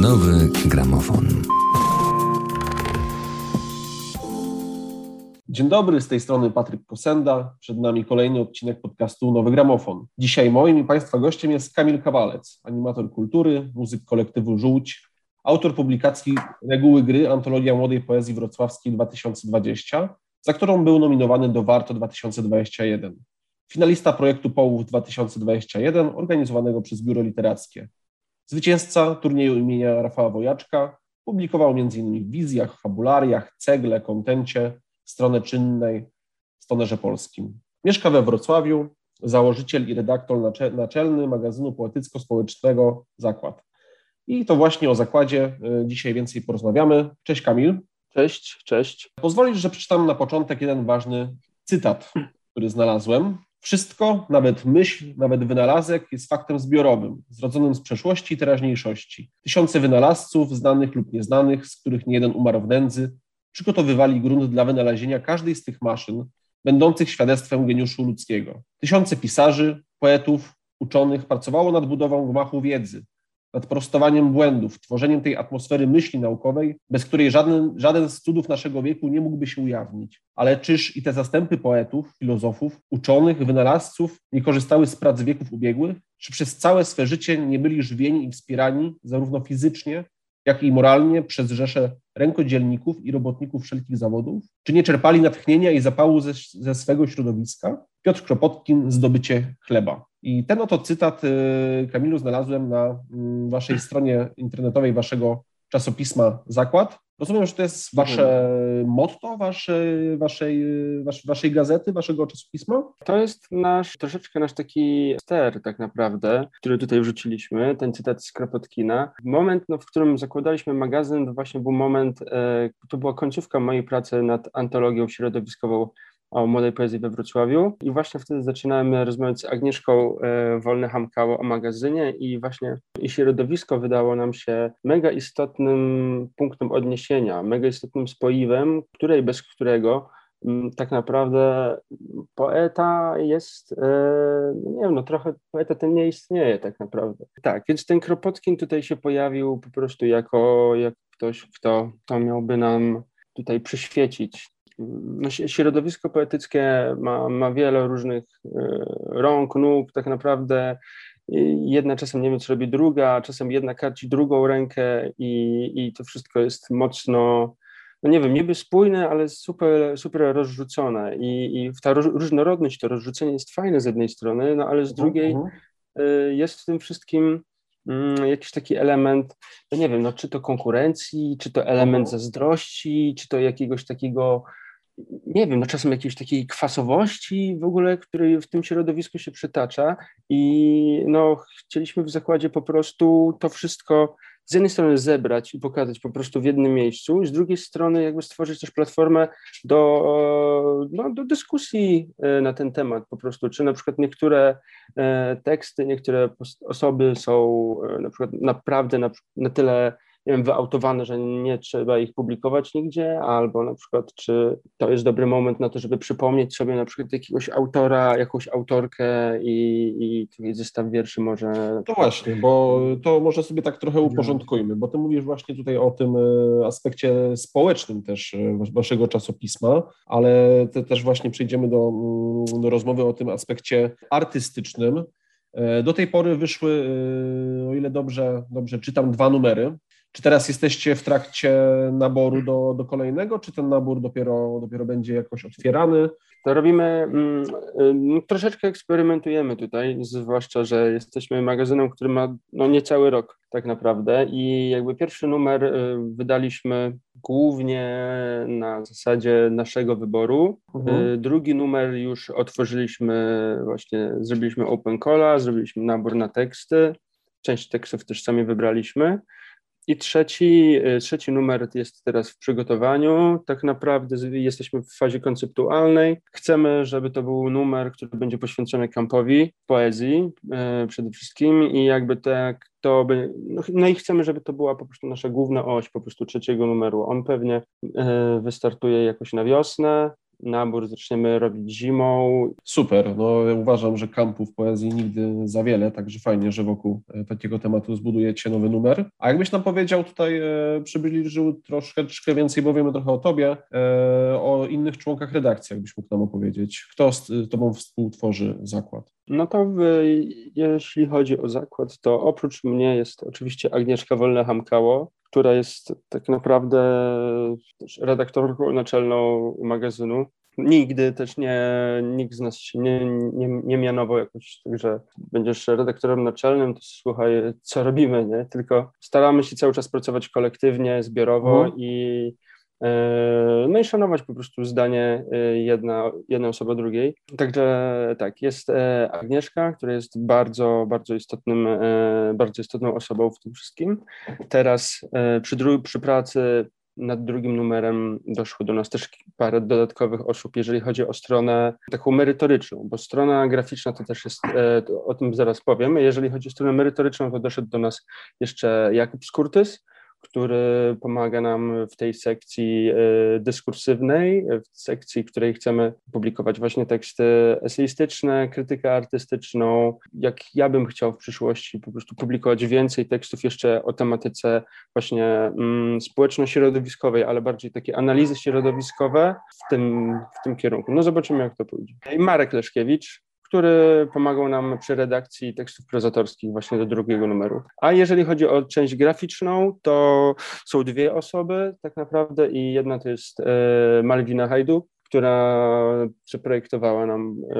Nowy gramofon. Dzień dobry, z tej strony Patryk Kosenda. Przed nami kolejny odcinek podcastu Nowy Gramofon. Dzisiaj moim i Państwa gościem jest Kamil Kawalec, animator kultury, muzyk kolektywu Żółć, autor publikacji Reguły Gry, Antologia Młodej Poezji Wrocławskiej 2020, za którą był nominowany do Warto 2021. Finalista projektu Połów 2021, organizowanego przez Biuro Literackie. Zwycięzca turnieju imienia Rafała Wojaczka, publikował m.in. w wizjach, fabulariach, cegle, kontencie, stronę czynnej, stonerze polskim. Mieszka we Wrocławiu, założyciel i redaktor naczelny magazynu poetycko-społecznego Zakład. I to właśnie o zakładzie y, dzisiaj więcej porozmawiamy. Cześć Kamil. Cześć, cześć. Pozwolisz, że przeczytam na początek jeden ważny cytat, który znalazłem. Wszystko, nawet myśl, nawet wynalazek jest faktem zbiorowym, zrodzonym z przeszłości i teraźniejszości. Tysiące wynalazców, znanych lub nieznanych, z których niejeden umarł w nędzy, przygotowywali grunt dla wynalezienia każdej z tych maszyn, będących świadectwem geniuszu ludzkiego. Tysiące pisarzy, poetów, uczonych pracowało nad budową gmachu wiedzy, nad prostowaniem błędów, tworzeniem tej atmosfery myśli naukowej, bez której żaden, żaden z cudów naszego wieku nie mógłby się ujawnić. Ale czyż i te zastępy poetów, filozofów, uczonych, wynalazców nie korzystały z prac wieków ubiegłych? Czy przez całe swe życie nie byli żywieni i wspierani, zarówno fizycznie, jak i moralnie, przez rzesze rękodzielników i robotników wszelkich zawodów? Czy nie czerpali natchnienia i zapału ze, ze swego środowiska? Piotr Kropotkin, Zdobycie chleba. I ten oto cytat, y, Kamilu, znalazłem na mm, waszej stronie internetowej waszego czasopisma Zakład. Rozumiem, że to jest wasze motto waszej, waszej, waszej gazety, waszego czasopisma? To jest nasz, troszeczkę nasz taki ster tak naprawdę, który tutaj wrzuciliśmy, ten cytat z Kropotkina. Moment, no, w którym zakładaliśmy magazyn, to właśnie był moment, e, to była końcówka mojej pracy nad antologią środowiskową o młodej poezji we Wrocławiu i właśnie wtedy zaczynałem rozmawiać z Agnieszką e, Wolny-Hamkało o magazynie i właśnie i środowisko wydało nam się mega istotnym punktem odniesienia, mega istotnym spoiwem, której bez którego mm, tak naprawdę poeta jest, e, no nie wiem, no trochę poeta ten nie istnieje tak naprawdę. Tak, więc ten Kropotkin tutaj się pojawił po prostu jako, jako ktoś, kto, kto miałby nam tutaj przyświecić środowisko poetyckie ma, ma wiele różnych e, rąk, nóg, tak naprawdę jedna czasem nie wiem, co robi druga, czasem jedna karci drugą rękę i, i to wszystko jest mocno, no nie wiem, niby spójne, ale super, super rozrzucone i, i ta różnorodność, to rozrzucenie jest fajne z jednej strony, no ale z mhm, drugiej uh -huh. jest w tym wszystkim mm, jakiś taki element, no nie wiem, no czy to konkurencji, czy to element mhm. zazdrości, czy to jakiegoś takiego nie wiem, no czasem jakiejś takiej kwasowości w ogóle, której w tym środowisku się przytacza i no chcieliśmy w zakładzie po prostu to wszystko z jednej strony zebrać i pokazać po prostu w jednym miejscu, z drugiej strony jakby stworzyć też platformę do, no, do dyskusji e, na ten temat po prostu, czy na przykład niektóre e, teksty, niektóre osoby są e, na przykład naprawdę na, na tyle nie wiem, wyautowane, że nie trzeba ich publikować nigdzie, albo na przykład, czy to jest dobry moment na to, żeby przypomnieć sobie na przykład jakiegoś autora, jakąś autorkę i, i zestaw wierszy może... To właśnie, bo to może sobie tak trochę uporządkujmy, bo ty mówisz właśnie tutaj o tym e, aspekcie społecznym też e, waszego czasopisma, ale też właśnie przejdziemy do, mm, do rozmowy o tym aspekcie artystycznym. E, do tej pory wyszły, o ile dobrze, dobrze czytam, dwa numery. Czy teraz jesteście w trakcie naboru do, do kolejnego, czy ten nabór dopiero, dopiero będzie jakoś otwierany? To robimy, mm, y, troszeczkę eksperymentujemy tutaj, zwłaszcza, że jesteśmy magazynem, który ma no, niecały rok tak naprawdę i jakby pierwszy numer y, wydaliśmy głównie na zasadzie naszego wyboru. Mhm. Y, drugi numer już otworzyliśmy, właśnie zrobiliśmy open calla, zrobiliśmy nabór na teksty. Część tekstów też sami wybraliśmy. I trzeci, y, trzeci numer jest teraz w przygotowaniu. Tak naprawdę jesteśmy w fazie konceptualnej. Chcemy, żeby to był numer, który będzie poświęcony kampowi, poezji e, przede wszystkim i jakby tak to by, no, no, i chcemy, żeby to była po prostu nasza główna oś po prostu trzeciego numeru. On pewnie e, wystartuje jakoś na wiosnę, nabór zaczniemy robić zimą. Super, no uważam, że kampów poezji nigdy za wiele, także fajnie, że wokół e, takiego tematu zbudujecie nowy numer. A jakbyś nam powiedział tutaj, e, przybliżył troszeczkę więcej, bo wiemy trochę o tobie, e, o innych członkach redakcji, jakbyś mógł nam opowiedzieć. Kto z tobą współtworzy zakład? No to w, jeśli chodzi o zakład, to oprócz mnie jest oczywiście Agnieszka Wolna-Hamkało, która jest tak naprawdę redaktorką naczelną magazynu. Nigdy też nie, nikt z nas się nie, nie, nie mianował jakoś, że będziesz redaktorem naczelnym, to słuchaj, co robimy, nie? Tylko staramy się cały czas pracować kolektywnie, zbiorowo mhm. i no i szanować po prostu zdanie e, jedna, jedna osoba drugiej. Także tak, jest e, Agnieszka, która jest bardzo, bardzo istotnym, bardzo istotną osobą w tym wszystkim. Teraz przy, dru- przy pracy nad drugim numerem doszło do nas też parę dodatkowych osób, jeżeli chodzi o stronę taką merytoryczną, bo strona graficzna to też jest, o tym zaraz powiem. Jeżeli chodzi o stronę merytoryczną, to doszedł do nas jeszcze Jakub Skurtys, który pomaga nam w tej sekcji e, dyskursywnej, w sekcji, w której chcemy publikować właśnie teksty eseistyczne, krytykę artystyczną. Jak ja bym chciał w przyszłości po prostu publikować więcej tekstów jeszcze o tematyce właśnie mm, społeczno-środowiskowej, ale bardziej takie analizy środowiskowe w tym, w tym kierunku. No zobaczymy, jak to pójdzie. I Marek Leszkiewicz, który pomagał nam przy redakcji tekstów prozatorskich właśnie do drugiego numeru. A jeżeli chodzi o część graficzną, to są dwie osoby tak naprawdę i jedna to jest e, Malwina Hajdu, która przeprojektowała nam e,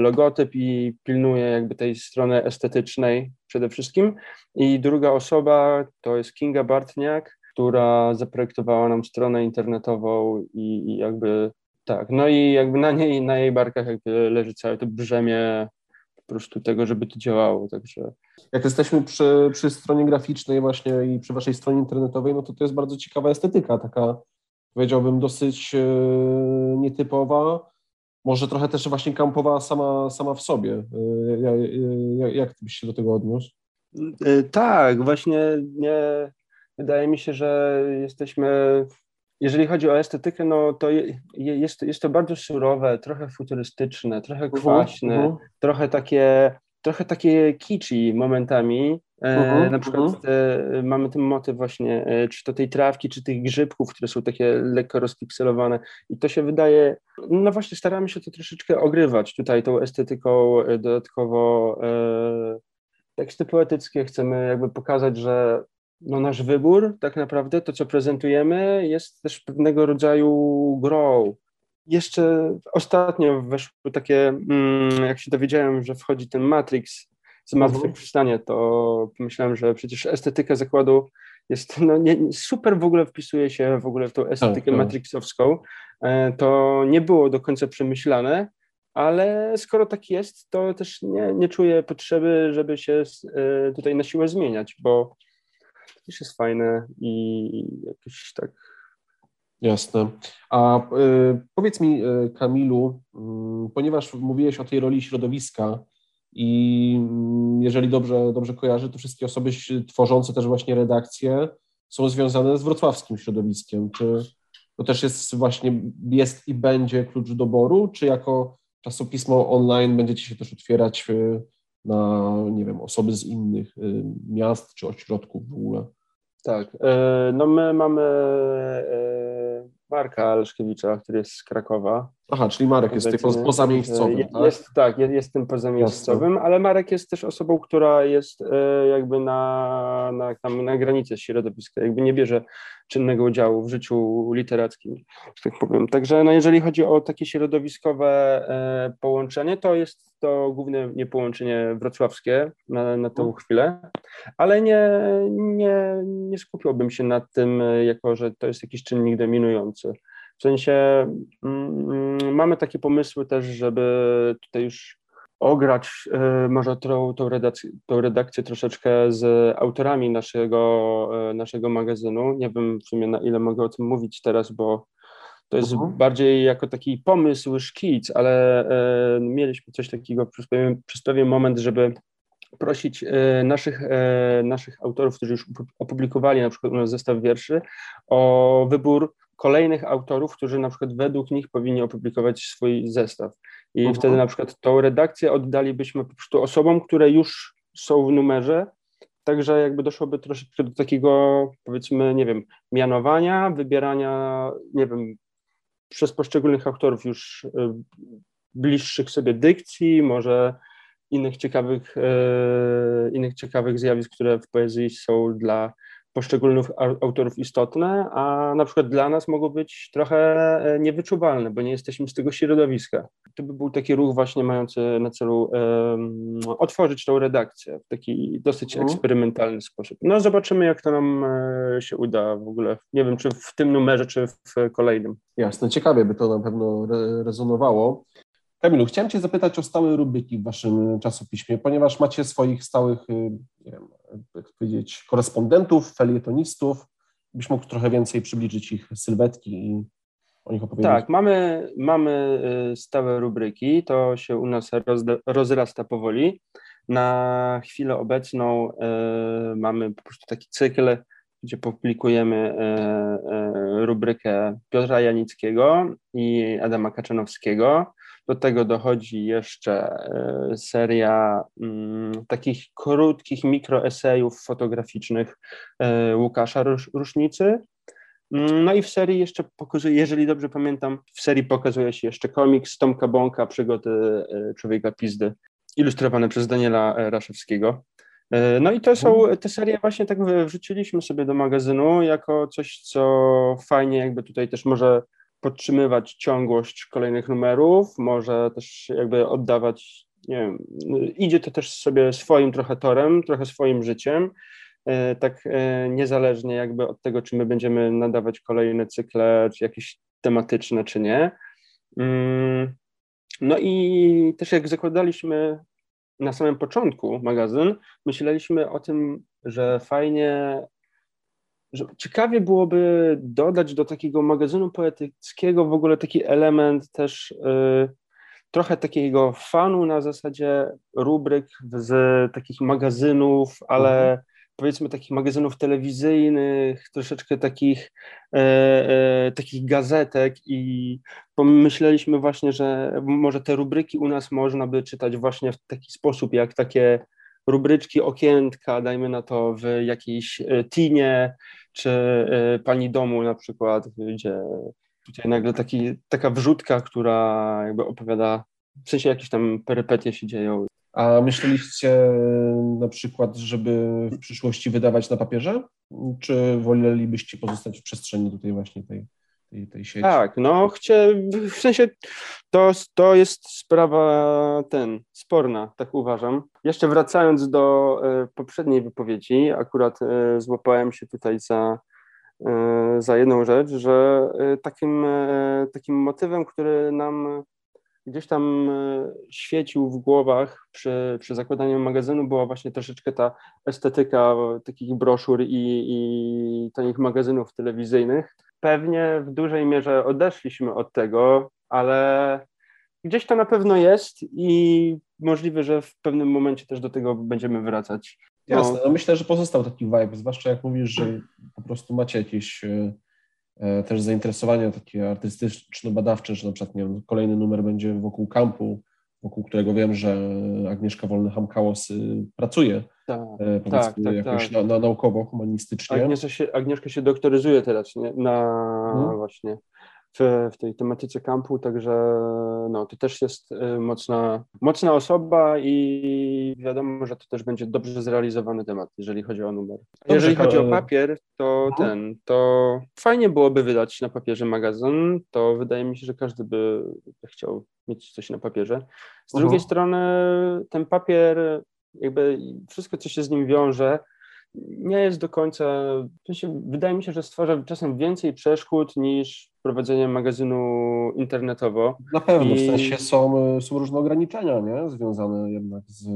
logotyp i pilnuje jakby tej strony estetycznej przede wszystkim. I druga osoba to jest Kinga Bartniak, która zaprojektowała nam stronę internetową i, i jakby tak, no i jakby na niej, na jej barkach jakby leży całe to brzemię po prostu tego, żeby to działało, także... Jak jesteśmy przy, przy stronie graficznej właśnie i przy waszej stronie internetowej, no to to jest bardzo ciekawa estetyka, taka powiedziałbym dosyć e, nietypowa, może trochę też właśnie kampowa sama, sama w sobie. E, jak, jak byś się do tego odniósł? Tak, właśnie nie, wydaje mi się, że jesteśmy jeżeli chodzi o estetykę, no to jest, jest to bardzo surowe, trochę futurystyczne, trochę mhm, kwaśne, uh-huh. trochę takie trochę takie kiczy momentami. Uh-huh, na przykład uh-huh. mamy ten motyw właśnie, e, czy to tej trawki, czy tych grzybków, które są takie lekko rozpikselowane i to się wydaje, no właśnie staramy się to troszeczkę ogrywać tutaj tą estetyką e, dodatkowo e, teksty poetyckie, chcemy jakby pokazać, że no nasz wybór, tak naprawdę to, co prezentujemy, jest też pewnego rodzaju grą. Jeszcze ostatnio weszło takie, mm, jak się dowiedziałem, że wchodzi ten Matrix zmartwychwstanie, mhm. to pomyślałem, że przecież estetyka zakładu jest, no nie, super w ogóle wpisuje się w ogóle w tą estetykę tak, tak. matrixowską. E, to nie było do końca przemyślane, ale skoro tak jest, to też nie, nie czuję potrzeby, żeby się e, tutaj na siłę zmieniać, bo też jest fajne i jakieś tak. Jasne. A y, powiedz mi, y, Kamilu, y, ponieważ mówiłeś o tej roli środowiska i mm, jeżeli dobrze, dobrze kojarzę, to wszystkie osoby tworzące też właśnie redakcje są związane z wrocławskim środowiskiem. Czy to też jest właśnie, jest i będzie klucz doboru, czy jako czasopismo online będziecie się też otwierać na, nie wiem, osoby z innych miast czy ośrodków w ogóle. Tak, e, no my mamy e, Marka Leszkiewicza, który jest z Krakowa. Aha, czyli Marek jest tutaj pozamiejscowym, jest, tak? Jest, tak, jest, jest tym pozamiejscowym, ale Marek jest też osobą, która jest e, jakby na, na, tam, na granicy środowiska, jakby nie bierze czynnego udziału w życiu literackim, tak powiem. Także no, jeżeli chodzi o takie środowiskowe e, połączenie, to jest to głównie nie połączenie wrocławskie na, na tą mhm. chwilę, ale nie, nie, nie skupiłbym się nad tym, jako że to jest jakiś czynnik dominujący. W sensie mm, mamy takie pomysły też, żeby tutaj już ograć y, może tą, tą, redakcję, tą redakcję troszeczkę z autorami naszego, y, naszego magazynu. Nie wiem w sumie na ile mogę o tym mówić teraz, bo to jest uh-huh. bardziej jako taki pomysł szkic, ale y, mieliśmy coś takiego przez pewien, przez pewien moment, żeby prosić naszych, naszych autorów, którzy już opublikowali na przykład u nas zestaw wierszy, o wybór kolejnych autorów, którzy na przykład według nich powinni opublikować swój zestaw. I Mhm. wtedy na przykład tą redakcję oddalibyśmy po prostu osobom, które już są w numerze, także jakby doszłoby troszeczkę do takiego, powiedzmy, nie wiem, mianowania, wybierania, nie wiem, przez poszczególnych autorów już y, bliższych sobie dykcji, może innych ciekawych, e, innych ciekawych zjawisk, które w poezji są dla poszczególnych au- autorów istotne, a na przykład dla nas mogą być trochę e, niewyczuwalne, bo nie jesteśmy z tego środowiska. To by był taki ruch właśnie mający na celu em, otworzyć tą redakcję w taki dosyć Mhm. eksperymentalny sposób. No zobaczymy, jak to nam e, się uda w ogóle. Nie wiem, czy w tym numerze, czy w kolejnym. Jasne, ciekawie by to na pewno re- rezonowało. Kamilu, chciałem Cię zapytać o stałe rubryki w Waszym czasopiśmie, ponieważ macie swoich stałych, y, nie wiem, jak powiedzieć, korespondentów, felietonistów. Byś mógł trochę więcej przybliżyć ich sylwetki i o nich opowiedzieć. Tak, mamy, mamy stałe rubryki, to się u nas rozrasta powoli. Na chwilę obecną y, mamy po prostu taki cykl, gdzie publikujemy y, y, rubrykę Piotra Janickiego i Adama Kaczanowskiego. Do tego dochodzi jeszcze y, seria mm, takich krótkich mikroesejów fotograficznych y, Łukasza Rusz, Rusznicy. Mm, No i w serii jeszcze pokazuje, jeżeli dobrze pamiętam, w serii pokazuje się jeszcze komiks Tomka Bąka, Przygody e, Człowieka Pizdy, ilustrowany przez Daniela e, Raszewskiego. E, No i to są, te serie właśnie tak wrzuciliśmy sobie do magazynu jako coś, co fajnie jakby tutaj też może podtrzymywać ciągłość kolejnych numerów, może też jakby oddawać, nie wiem, idzie to też sobie swoim trochę torem, trochę swoim życiem, e, tak e, niezależnie jakby od tego, czy my będziemy nadawać kolejne cykle, czy jakieś tematyczne, czy nie. Mm, No i też jak zakładaliśmy na samym początku magazyn, myśleliśmy o tym, że fajnie, że ciekawie byłoby dodać do takiego magazynu poetyckiego w ogóle taki element też y, trochę takiego fanu na zasadzie rubryk z takich magazynów, ale powiedzmy takich magazynów telewizyjnych, troszeczkę takich, e, e, takich gazetek i pomyśleliśmy właśnie, że może te rubryki u nas można by czytać właśnie w taki sposób, jak takie rubryczki, okientka, dajmy na to w jakiejś tinie, czy e, pani domu na przykład, gdzie tutaj nagle taki, taka wrzutka, która jakby opowiada, w sensie jakieś tam perypetie się dzieją. A myśleliście na przykład, żeby w przyszłości wydawać na papierze? Czy wolelibyście pozostać w przestrzeni tutaj właśnie tej, tej, tej sieci? Tak, no chcę, w sensie to, to jest sprawa ten, sporna, tak uważam. Jeszcze wracając do e, poprzedniej wypowiedzi, akurat e, złapałem się tutaj za, e, za jedną rzecz, że takim, takim motywem, który nam gdzieś tam świecił w głowach przy, przy zakładaniu magazynu była właśnie troszeczkę ta estetyka takich broszur i, i tanich magazynów telewizyjnych. Pewnie w dużej mierze odeszliśmy od tego, ale gdzieś to na pewno jest i możliwe, że w pewnym momencie też do tego będziemy wracać. No, Jasne, no myślę, że pozostał taki vibe, zwłaszcza jak mówisz, że po prostu macie jakieś e, e, też zainteresowania takie artystyczno-badawcze, że na przykład nie wiem, kolejny numer będzie wokół kampu, wokół którego wiem, że Agnieszka Wolny-Hamkałos pracuje, tak, e, powiedzmy tak, jakoś tak. Na, na, naukowo, humanistycznie. Agnieszka się, Agnieszka się doktoryzuje teraz nie? na Mhm. właśnie w, w tej tematyce kampu, także no, to też jest y, mocna, mocna osoba i wiadomo, że to też będzie dobrze zrealizowany temat, jeżeli chodzi o numer. Dobrze, jeżeli chodzi o e, papier, to Mhm. ten, to fajnie byłoby wydać na papierze magazyn, to wydaje mi się, że każdy by chciał mieć coś na papierze. Z Mhm. drugiej strony ten papier, jakby wszystko, co się z nim wiąże, nie jest do końca. W sensie, wydaje mi się, że stwarza czasem więcej przeszkód niż prowadzenie magazynu internetowo. Na pewno, w I- sensie są, są różne ograniczenia, nie? Związane jednak z,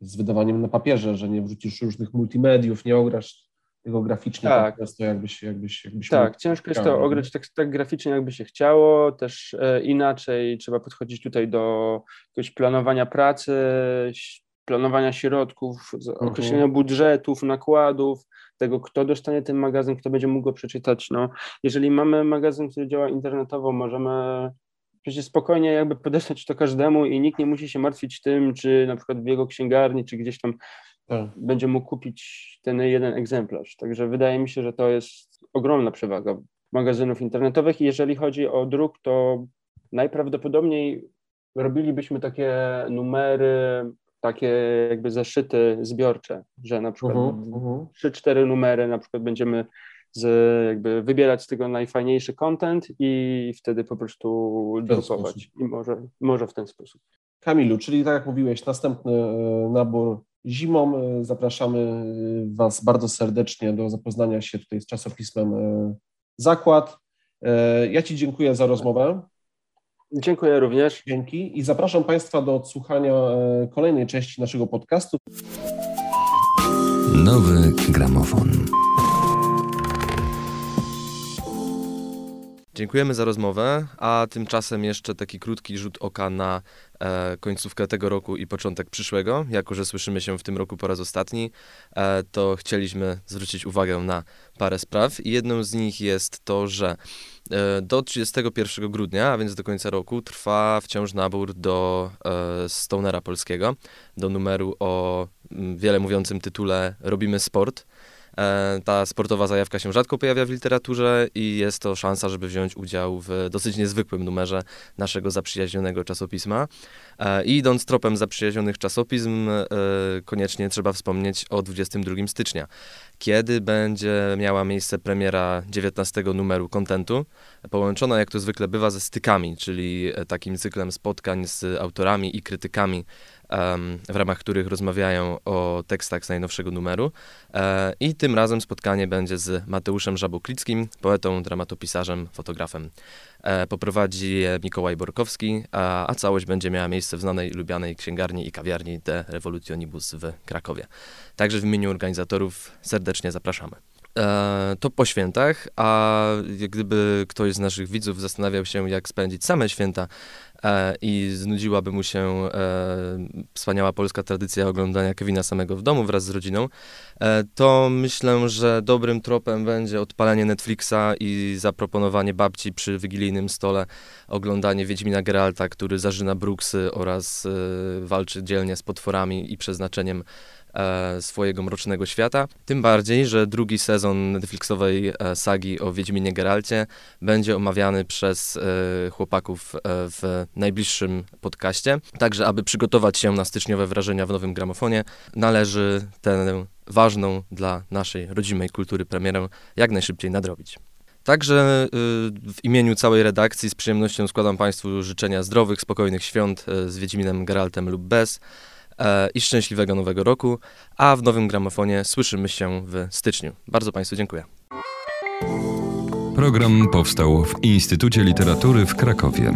z wydawaniem na papierze, że nie wrzucisz różnych multimediów, nie ograsz tego graficznie Tak. tak często, jakbyś, jakbyś, jakbyś Tak, ciężko jest to ograć tak, tak graficznie, jakby się chciało. Też e, inaczej trzeba podchodzić tutaj do jakiegoś planowania pracy, planowania środków, mhm. określenia budżetów, nakładów, tego, kto dostanie ten magazyn, kto będzie mógł go przeczytać. No, jeżeli mamy magazyn, który działa internetowo, możemy przecież spokojnie jakby podesłać to każdemu i nikt nie musi się martwić tym, czy na przykład w jego księgarni, czy gdzieś tam tak. będzie mógł kupić ten jeden egzemplarz. Także wydaje mi się, że to jest ogromna przewaga magazynów internetowych. I jeżeli chodzi o druk, to najprawdopodobniej robilibyśmy takie numery, takie jakby zeszyty zbiorcze, że na przykład uh-huh, uh-huh. 3-4 numery na przykład będziemy z, jakby wybierać z tego najfajniejszy content i wtedy po prostu drukować. I może, może w ten sposób. Kamilu, czyli tak jak mówiłeś, następny e, nabór zimą. E, zapraszamy e, Was bardzo serdecznie do zapoznania się tutaj z czasopismem Zakład. Ja Ci dziękuję za rozmowę. Dziękuję również. Dzięki i zapraszam Państwa do odsłuchania kolejnej części naszego podcastu. Nowy gramofon. Dziękujemy za rozmowę, a tymczasem jeszcze taki krótki rzut oka na e, końcówkę tego roku i początek przyszłego. Jako, że słyszymy się w tym roku po raz ostatni, e, to chcieliśmy zwrócić uwagę na parę spraw i jedną z nich jest to, że e, do 31 grudnia, a więc do końca roku, trwa wciąż nabór do e, Stonera Polskiego, do numeru o m, wiele mówiącym tytule Robimy Sport. E, ta sportowa zajawka się rzadko pojawia w literaturze i jest to szansa, żeby wziąć udział w dosyć niezwykłym numerze naszego zaprzyjaźnionego czasopisma. E, I idąc tropem zaprzyjaźnionych czasopism, e, koniecznie trzeba wspomnieć o 22 stycznia, kiedy będzie miała miejsce premiera 19 numeru kontentu, połączona jak to zwykle bywa ze stykami, czyli takim cyklem spotkań z autorami i krytykami w ramach których rozmawiają o tekstach z najnowszego numeru. E, I tym razem spotkanie będzie z Mateuszem Żaboklickim, poetą, dramatopisarzem, fotografem. E, poprowadzi je Mikołaj Borkowski, a, a całość będzie miała miejsce w znanej, lubianej księgarni i kawiarni De Revolutionibus w Krakowie. Także w imieniu organizatorów serdecznie zapraszamy. E, to po świętach, a gdyby ktoś z naszych widzów zastanawiał się, jak spędzić same święta e, i znudziłaby mu się e, wspaniała polska tradycja oglądania Kevina samego w domu wraz z rodziną, to myślę, że dobrym tropem będzie odpalenie Netflixa i zaproponowanie babci przy wigilijnym stole oglądanie Wiedźmina Geralta, który zażyna bruksy oraz walczy dzielnie z potworami i przeznaczeniem swojego mrocznego świata. Tym bardziej, że drugi sezon Netflixowej e, sagi o Wiedźminie Geralcie będzie omawiany przez e, chłopaków w najbliższym podcaście. Także, aby przygotować się na styczniowe wrażenia w nowym gramofonie, należy tę ważną dla naszej rodzimej kultury premierę jak najszybciej nadrobić. Także w imieniu całej redakcji z przyjemnością składam Państwu życzenia zdrowych, spokojnych świąt z Wiedźminem Geraltem lub bez. E, i szczęśliwego nowego roku, a w nowym gramofonie słyszymy się w styczniu. Bardzo Państwu dziękuję. Program powstał w Instytucie Literatury w Krakowie.